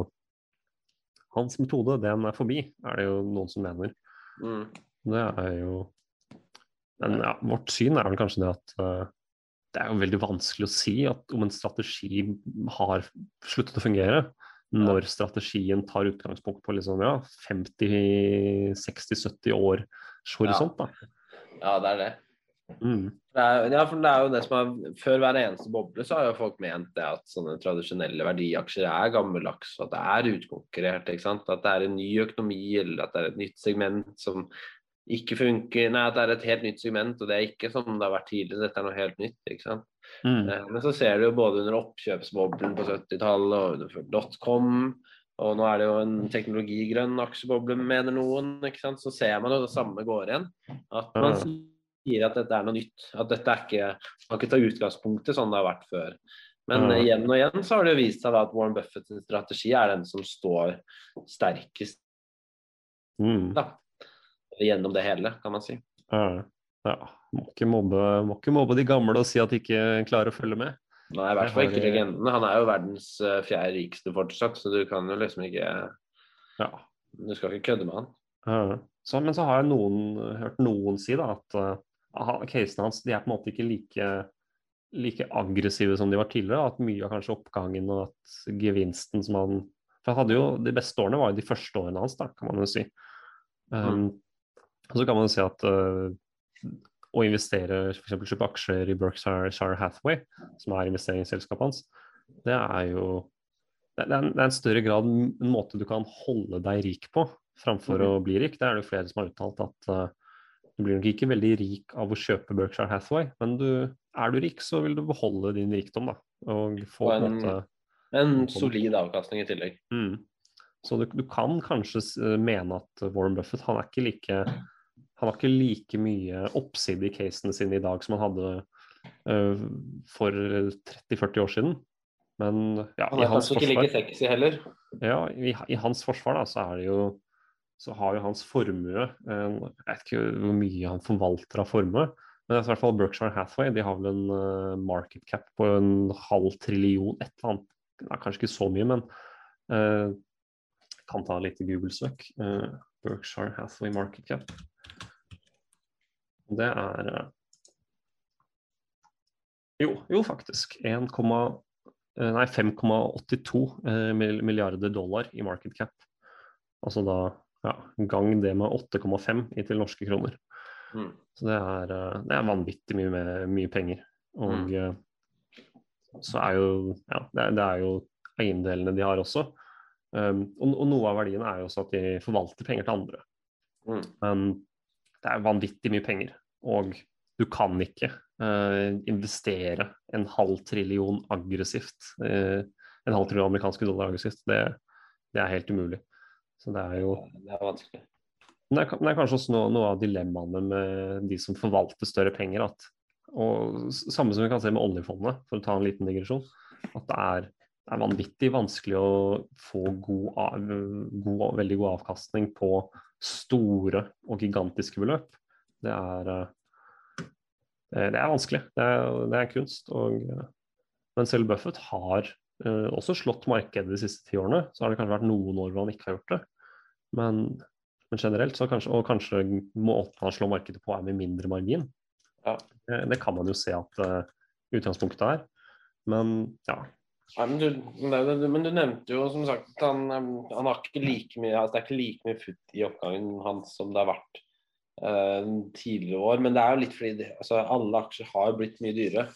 Hans metode, den er forbi, er det jo noen som mener. Mm. Det er jo Men ja, vårt syn er vel kanskje det at uh, det er jo veldig vanskelig å si at om en strategi har sluttet å fungere, når strategien tar utgangspunkt på liksom, ja, 50-60-70 års ja. Da. Ja, det er det. Mm. Det er, ja, for det er jo det som er Før hver eneste boble så har jo folk ment det at sånne tradisjonelle verdiaksjer er gammeldags, og at det er utkonkurrert. ikke sant? At det er en ny økonomi, eller at det er et nytt segment som ikke funker. Nei, at det er et helt nytt segment, og det er ikke som det har vært tidligere. Dette er noe helt nytt. ikke sant? Mm. Eh, Men så ser du jo både under oppkjøpsboblen på 70-tallet og under dotcom, og nå er det jo en teknologigrønn aksjeboble, mener noen. ikke sant? Så ser man jo det samme går igjen. At man sier at dette er noe nytt. At dette er ikke Man kan ikke ta utgangspunktet sånn det har vært før. Men igjen og igjen så har det jo vist seg at Warren Buffetts strategi er den som står sterkest Mm. da. gjennom det hele, kan man si. Ja. ja. Må, ikke mobbe, må ikke mobbe de gamle og si at de ikke klarer å følge med. Nei, i hvert fall ikke legenden. Han er jo verdens eh, fjerde rikeste fortsatt, så du kan jo liksom ikke Ja. Du skal ikke kødde med han. Ja. Så, men så har jeg noen, hørt noen si da, at uh, casene hans de er på en måte ikke like, like aggressive som de var tidligere. At mye av kanskje oppgangen og at gevinsten som han For han hadde jo, De beste årene var jo de første årene hans, da, kan man jo si. Um, Og så kan man jo si at uh, å investere, f.eks. kjøpe aksjer i Berkshire Hathaway, som er investeringsselskapet hans, det er jo det er, en, det er en større grad en måte du kan holde deg rik på, framfor å bli rik. Det er det flere som har uttalt at uh, du blir nok ikke veldig rik av å kjøpe Berkshire Hathaway, men du, er du rik, så vil du beholde din rikdom, da. Og få Og en- en måte En solid avkastning i tillegg. Mm. Så du, du kan kanskje eh, mene at Warren Buffett han er ikke like han har ikke like mye oppside i casene sine i dag som han hadde uh, for 30-40 år siden. Men ja, Han i er hans forsvar, sexy heller. ja, i, i hans forsvar da, så er det jo så har jo hans formue Jeg vet ikke hvor mye han forvalter av formue, men det er i hvert fall Berkshire Hathaway de har vel en uh, market cap på en halv trillion, et eller annet. Nei, kanskje ikke så mye, men uh, kan ta litt Google-søk. Uh, Berkshire Hathaway market cap. Det er eh, Jo, jo faktisk. 1, eh, 5,82 eh, milliarder dollar i market cap. Altså da ja, gang det med 8,5 i til norske kroner. Mm. Så det er, det er vanvittig mye, med, mye penger. Og mm. så er jo ja, det er, det er jo eiendelene de har også. Um, og, og noe av verdien er jo også at de forvalter penger til andre. Mm. Men det er vanvittig mye penger, og du kan ikke uh, investere en halv trillion aggressivt. Uh, en halv trillion amerikanske dollar aggressivt. Det, det er helt umulig. Så det er jo Det er vanskelig. men det er, det er kanskje også noe, noe av dilemmaene med de som forvalter større penger. At, og Samme som vi kan se med oljefondet, for å ta en liten digresjon. At det er, det er vanvittig vanskelig å få god, god, veldig god avkastning på store og gigantiske beløp. Det er, eh, det, det er vanskelig. Det er, det er kunst. Og, eh, men selv Buffett har eh, også slått markedet de siste ti årene. Så har det kanskje vært noen år hvor han ikke har gjort det. Men men generelt, så kanskje, og kanskje måten han slår markedet på er med mindre margin. Ja. Det, det kan man jo se at utgangspunktet er. Men ja. Nei, men, du, men du nevnte jo som sagt at han, han har ikke like mye altså det er ikke like mye futt i oppgangen hans som det har vært uh, tidligere år. Men det er jo litt fordi det, altså, alle aksjer har blitt mye dyrere.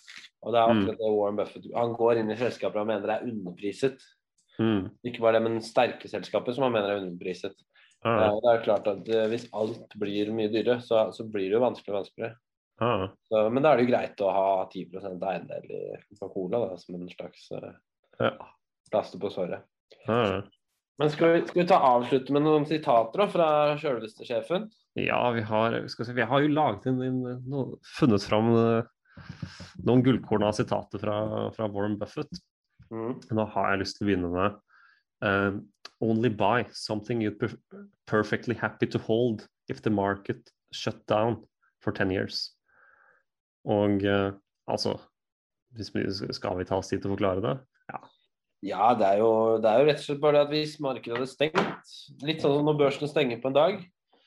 Og det er akkurat det Warren Buffett Han går inn i selskaper han mener det er underpriset. Mm. Ikke bare det, men sterke selskaper som han mener er underpriset. Ja, Uh, og det er jo klart at uh, Hvis alt blir mye dyrere, så, så blir det jo vanskelig og vanskeligere. Ja. Så, men da er det jo greit å ha 10% eiendel i Coca-Cola da, som en slags eh, Ja. plaster på såret. ja. Men skal vi, skal vi ta avslutte med noen sitater da, fra sjølveste sjefen? Ja, vi har, skal vi, vi har jo laget inn, inn noe, funnet fram eh, noen gullkorn av sitater fra, fra Warren Buffett. Mm. Nå har jeg lyst til å begynne med uh, Only buy something you're perfectly happy to hold if the market shut down for 10 years. Og eh, altså Skal vi ta oss tid til å forklare det? Ja, det er, jo, det er jo rett og slett bare det at hvis markedet hadde stengt, litt sånn som når børsen stenger på en dag,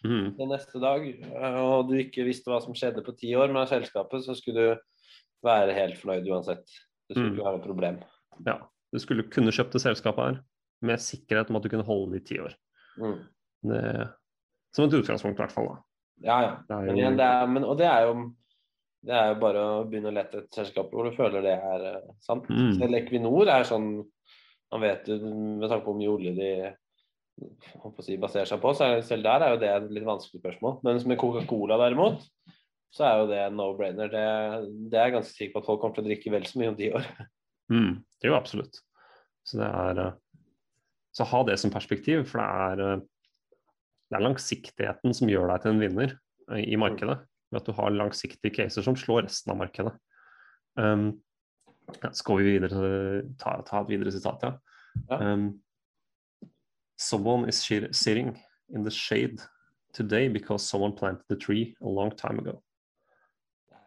mm. den neste dag, eh, og du ikke visste hva som skjedde på ti år med selskapet, så skulle du være helt fornøyd uansett. Det skulle Mm. ikke være noe problem. Ja, du skulle kunne kjøpt det selskapet her med sikkerhet om at du kunne holde det i ti år. Mm. Det, som et utgangspunkt, i hvert fall. da. Ja, ja. Det er Men, det er, men, og det er jo det er jo bare å begynne å lete etter selskaper hvor du føler det er eh, sant. Mm. Selv Equinor er sånn Man vet jo med tanke på hvor mye olje de si, baserer seg på, så er, selv der er jo det et litt vanskelig spørsmål. Men med Coca-Cola derimot, så er jo det no-brainer. Det, det er jeg ganske sikker på at folk kommer til å drikke vel så mye om ti år. Mm, det er jo absolutt. Så det er eh, Så ha det som perspektiv, for det er eh, det er langsiktigheten som gjør deg til en vinner i markedet. Ved at du har langsiktige caser som slår resten av markedet. Um, skal vi videre ta, ta et videre sitat, ja. Ja. Um, someone is sitting in the shade today because someone planted the tree a long time ago.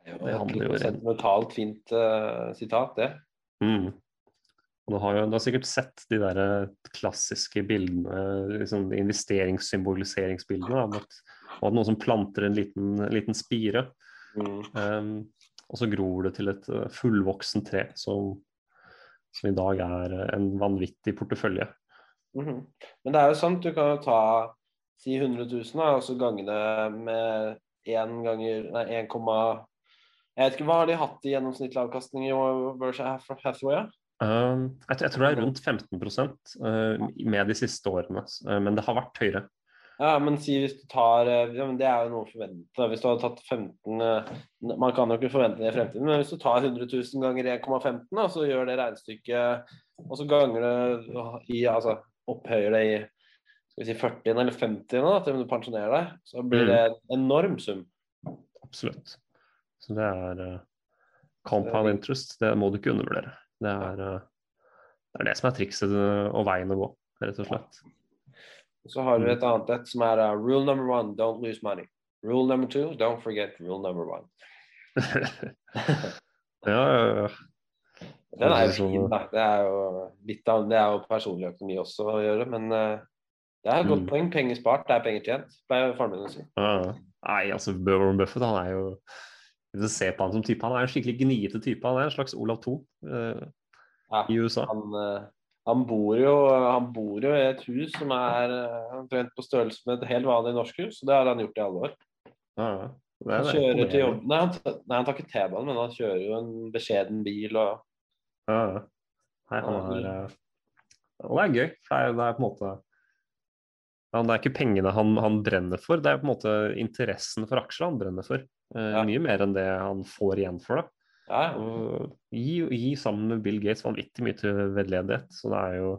Det er handler jo et sentimentalt fint uh, sitat, det. Mm. Og du har jo du har sikkert sett de der eh, klassiske bildene, liksom investeringssymboliseringsbildene om at, av at noen som planter en liten, liten spire, Mm. um, og så gror det til et eh, fullvoksen tre som, som i dag er eh, en vanvittig portefølje. Mhm. Men det er jo sant, du kan jo ta si 100 000 da, og så gange det med 1 ganger Nei, 1, jeg vet ikke, hva har de hatt i gjennomsnittlig avkastning i Berkshire Hathaway? Ja? Um, jeg, jeg tror det er rundt 15 uh, med de siste årene, uh, men det har vært høyere. Ja, men si hvis du tar eh, ja, men Det er jo noe å forvente. Hvis du hadde tatt 15 eh, Man kan jo ikke forvente det i fremtiden, men hvis du tar 100 000 ganger 1,15, så gjør det regnestykket Og så ganger det i Altså opphøyer det i skal vi si 40 eller 50 nå, til du pensjonerer deg, så blir det en enorm sum. Absolutt. Så det er uh, compound interest, det må du ikke undervurdere. Det er, uh, det er det som er trikset og veien å gå, rett og slett. Så har du et annet et som er uh, rule number one, don't lose money. Rule number two, don't forget rule number one. ja, ja, ja. Den er jo Sånn, fin, da. Det er jo litt av Det er jo personlig økonomi også å gjøre, men uh, det er et godt Mm. poeng. Penger spart, det er penger tjent, pleier faren min å si. Ja. Nei, altså Warren Buffett han er jo Hvis du ser på han som type, han er en skikkelig gniete type. Han er en slags Olav 2 uh, Ja, i USA. han, uh, han, bor jo, han bor jo i et hus som er uh, omtrent på størrelse med et helt vanlig norsk hus, og det har han gjort i alle år. Ja, Han er kjører til jobb Nei, han, nei, han tar ikke T-banen, men han kjører jo en beskjeden bil og Ja, ja. Nei, han er eh, Og det er gøy, det er, det er på en måte Det er ikke pengene han, han brenner for, det er på en måte interessen for aksjer han brenner for. Eh. Mye mer enn det han får igjen for det. Ja, ja. Og gi, gi sammen med Bill Gates vanvittig mye til veldedighet. Så det er jo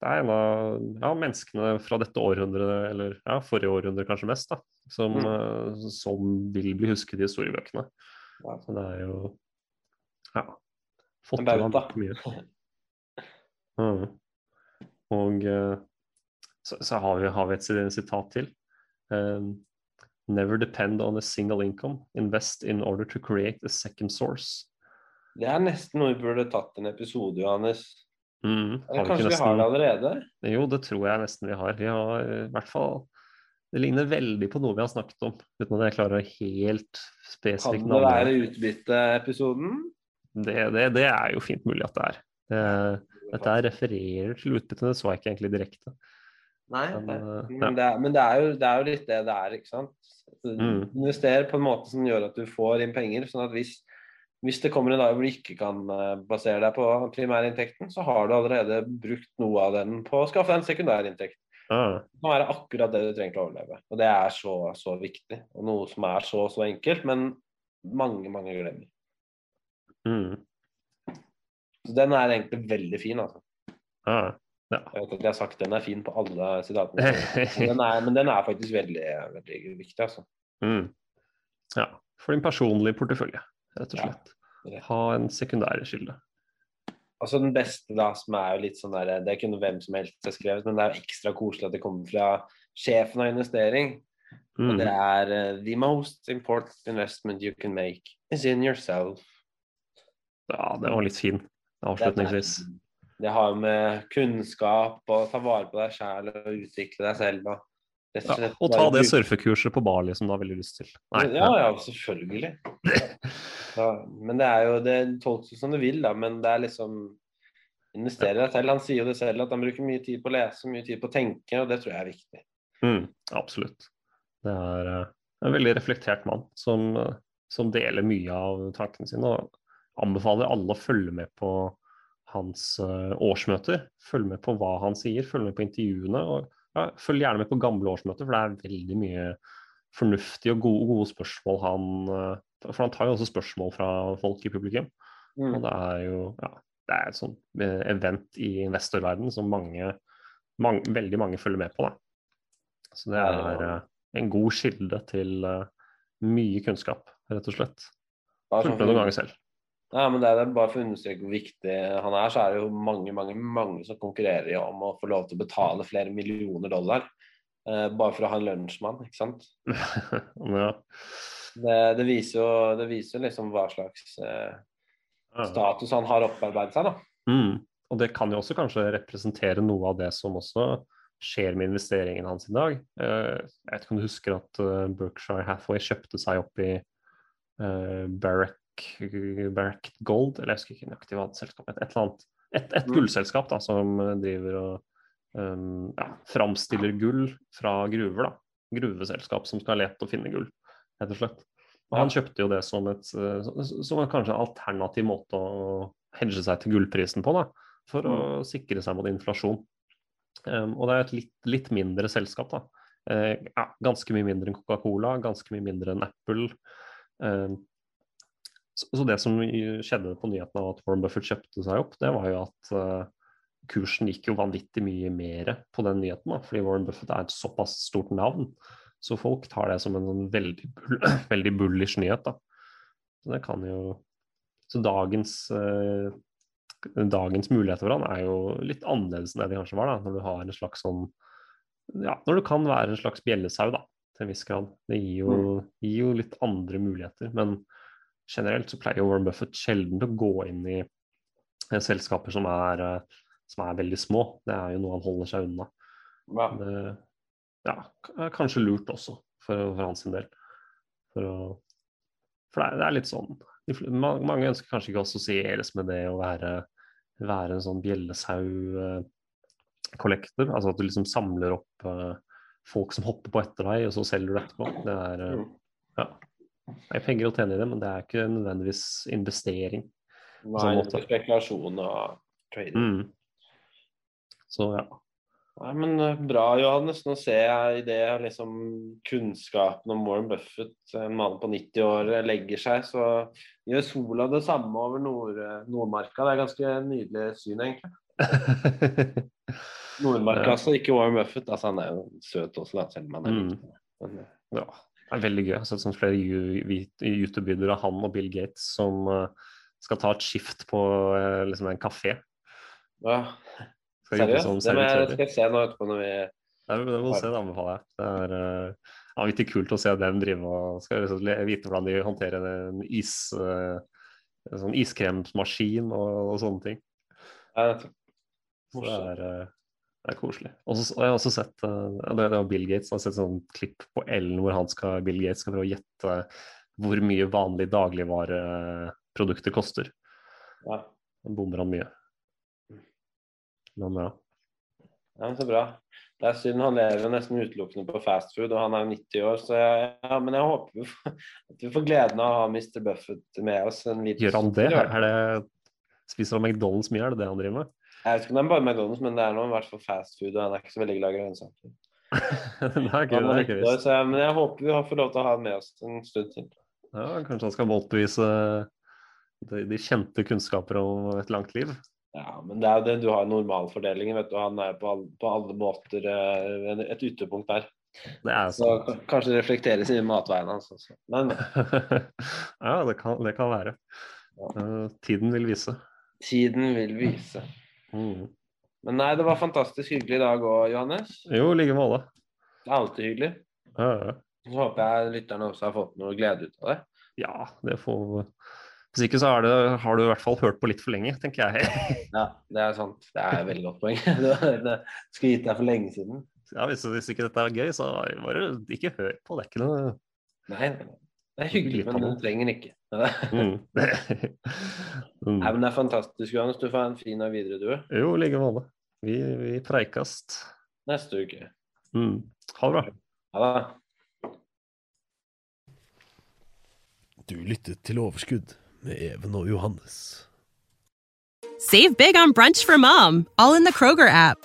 det er en av ja, menneskene fra dette århundret, eller ja, forrige århundre kanskje mest, da, som, Mm. eh, som vil bli husket i historiebøkene. Ja. Så det er jo ja, fått til vanvittig mye. Mm. Og eh, så, så har, vi, har vi et sitat til. Um, Never depend on a single income. Invest in order to create a second source. Det er nesten noe vi burde tatt en episode, Johannes. Mm. Eller kanskje vi kanskje vi har det allerede? Jo, det tror jeg nesten vi har. Vi har eh, i hvert fall Det ligner veldig på noe vi har snakket om, uten at jeg klarer helt spesifikt Kan det være utbytteepisoden? det. Det, det er jo fint mulig at det er. Det, dette refererer til utbyttene, det så jeg ikke egentlig direkte. Nei, Men, eh, ja. Det er, men det, er jo, det er jo litt det det er, ikke sant. Mm. Investerer på en måte som gjør at du får inn penger. sånn at hvis, hvis det kommer en dag hvor du ikke kan eh, basere deg på primærinntekten, så har du allerede brukt noe av den på å skaffe deg en sekundærinntekt. Ah. Det kan være akkurat det du trenger til å overleve. Og det er så, så viktig. Og noe som er så, så enkelt, men mange, mange glemmer. Mm. Så den er egentlig veldig fin, altså. Ja. Jeg vet at jeg har sagt den er fin på alle sitatene. Men den er, men den er faktisk veldig, veldig viktig, altså. Mm. ja. For din personlige portefølje, rett og slett. Ja. Ha en sekundærkilde. Altså Den beste, da, som er jo litt sånn der, det kunne hvem som helst ha skrevet, men det er ekstra koselig at det kommer fra sjefen av investering. Og Mm. det er uh, The most important investment you can make is in yourself. Ja, det var litt fin avslutningsvis. Det har med kunnskap og ta vare på deg sjæl og utvikle deg selv. Og, Ja, og ta det surfekurset på Bali som du har veldig lyst til. Nei, Ja, ja, selvfølgelig. Ja, men det er jo det tolkes som du vil, da. Men det er liksom Investere deg selv. Han sier jo det selv, at han bruker mye tid på å lese, mye tid på å tenke, og det tror jeg er viktig. Mm, absolutt. Det er uh, en veldig reflektert mann som, uh, som deler mye av tankene sine. Og anbefaler alle å følge med på hans eh, årsmøter. Følg med på hva han sier, følg med på intervjuene. og ja, Følg gjerne med på gamle årsmøter, for det er veldig mye fornuftige og gode, gode spørsmål han eh, For han tar jo også spørsmål fra folk i publikum. Mm. Og det er jo ja, det er et sånt eh, event i investorverdenen som mange, mange, veldig mange følger med på. Da. Så det er ja. en god kilde til mye kunnskap, rett og slett. Bare sånn med noen ganger selv. Ja, men det er bare for å understreke hvor viktig han er, så er det jo mange mange, mange som konkurrerer om å få lov til å betale flere millioner dollar. eh, bare for å ha en lunsjmann, ikke sant. ja. Det, det, viser jo, det viser liksom hva slags eh, status han har opparbeidet seg, da. Mm. Og det kan jo også kanskje representere noe av det som også skjer med investeringen hans i dag. Eh, jeg vet ikke om du husker at eh, Berkshire Hathaway kjøpte seg opp i eh, Barrack Gold, eller jeg husker ikke nøyaktig hva selskapet het. Et eller annet. Et, et Mm. gullselskap da, som driver og um, ja, framstiller gull fra gruver. da. Gruveselskap som skal lete og finne gull, rett og slett. Og han kjøpte jo det som, et, som- en kanskje alternativ måte å hedge seg til gullprisen på, da, for å sikre seg mot inflasjon. Um, og det er et litt, litt mindre selskap. da. Uh, ja, ganske mye mindre enn Coca-Cola, ganske mye mindre enn Apple. Um, så, det som skjedde på nyheten av at Warren Buffett kjøpte seg opp, det var jo at eh, kursen gikk jo vanvittig mye mer på den nyheten, da, fordi Warren Buffett er et såpass stort navn. Så folk tar det som en sånn veldig, veldig bullish nyhet. da. Så det kan jo Så dagens eh, dagens muligheter for han er jo litt annerledes enn det de kanskje var, da, når du har en slags sånn Ja, når du kan være en slags bjellesau, da, til en viss grad. Det gir jo, gir jo litt andre muligheter. Men generelt så pleier Warren Buffett sjelden å gå inn i eh, selskaper som er, eh, som er veldig små. Det er jo noe han holder seg unna. Ja. Det ja, er kanskje lurt også, for, for hans del. For, å, for det, er, det er litt sånn de Mange ønsker kanskje ikke å assosieres med det å være, være en sånn bjellesau-kollektor. altså at du liksom samler opp eh, folk som hopper på etter deg, og så selger du etterpå. Det er, eh, ja. Det er penger å tjene i det, men det er ikke nødvendigvis investering. Nei, sånn det er spekulasjon og trading. Mm. Så ja. Nei, men eh, Bra, Johannes. Nå ser jeg i det liksom kunnskapen om Warren Buffett, en mann på 90 år, eh, legger seg, så gjør sola det samme over Nord Nordmarka. Det er ganske nydelig syn, egentlig. Nordmarka, altså, ikke Warren Buffett. Altså, han er jo søt også, da, selv om han er Mm. Men, eh, Ja, det er veldig gøy. Jeg har sett sånn flere YouTube-videoer av han og Bill Gates som eh, skal ta et skift på eh, liksom en kafé. ja, seriøst? som Det jeg, skal jeg se nå etterpå når vi Det, er- det må du se, det anbefaler jeg. Det er uh, vanvittig kult å se dem drive og skal liksom vite hvordan de håndterer en, is, uh, en sånn iskremmaskin og, og sånne ting. ja, Så det er, eh, det er koselig. Og jeg har også sett eh, det, det var Bill Gates, jeg har sett sånn klipp på Ellen hvor han skal, Bill Gates skal prøve å gjette hvor mye vanlige dagligvareprodukter koster. ja. Da bommer han mye. Men ja. Ja, så bra. Det er synd, han lever nesten utelukkende på fast food, og han er jo 90 år, så jeg, ja, men jeg håper vi får, at vi får gleden av å ha Mr. Buffett med oss en liten Gjør han det? Det Spiser han McDonald's mye? Er det det han driver med? Jeg vet ikke om det er bare McDonald's, men det er nå i hvert fall fast food, og han er ikke så veldig glad i grønnsaker. det er ikke, Han det er er ikke 90 år, visst. så jeg, men jeg håper vi får lov til å ha han med oss en stund til. Ja, kanskje han skal motbevise de, de kjente kunnskaper om et langt liv. Ja, men det er jo det du har normalfordelingen, vet du. Han er på alle, på alle måter eh, et ytterpunkt der. Det er Så kanskje det reflekteres i matveiene hans også. Men ja, det kan, det kan være. Eh, tiden vil vise. tiden vil vise. Mm. Men nei, det var fantastisk hyggelig i dag òg, Johannes. Jo, i like måte. Det er alltid hyggelig. Ja, ja. Så håper jeg lytterne også har fått noe glede ut av det. ja, det får Hvis ikke så det, har du i hvert fall hørt på litt for lenge, tenker jeg. Ja, det er sant. Det er et veldig godt poeng. Det, skulle gitt deg for lenge siden. Ja, hvis, hvis ikke dette er gøy, så bare ikke hør på. Det er ikke noe nei, nei. Det er hyggelig, men du trenger ikke. Nei, mm. Nei, men det er fantastisk, Johannes. Du får ha en fin dag videre, du. Jo, i like måte. Vi, vi preikast. Neste uke. Mm. Ha det bra. Ha det. Du lyttet til Overskudd med Even og Johannes. Save big on brunch for mom, all in the Kroger app.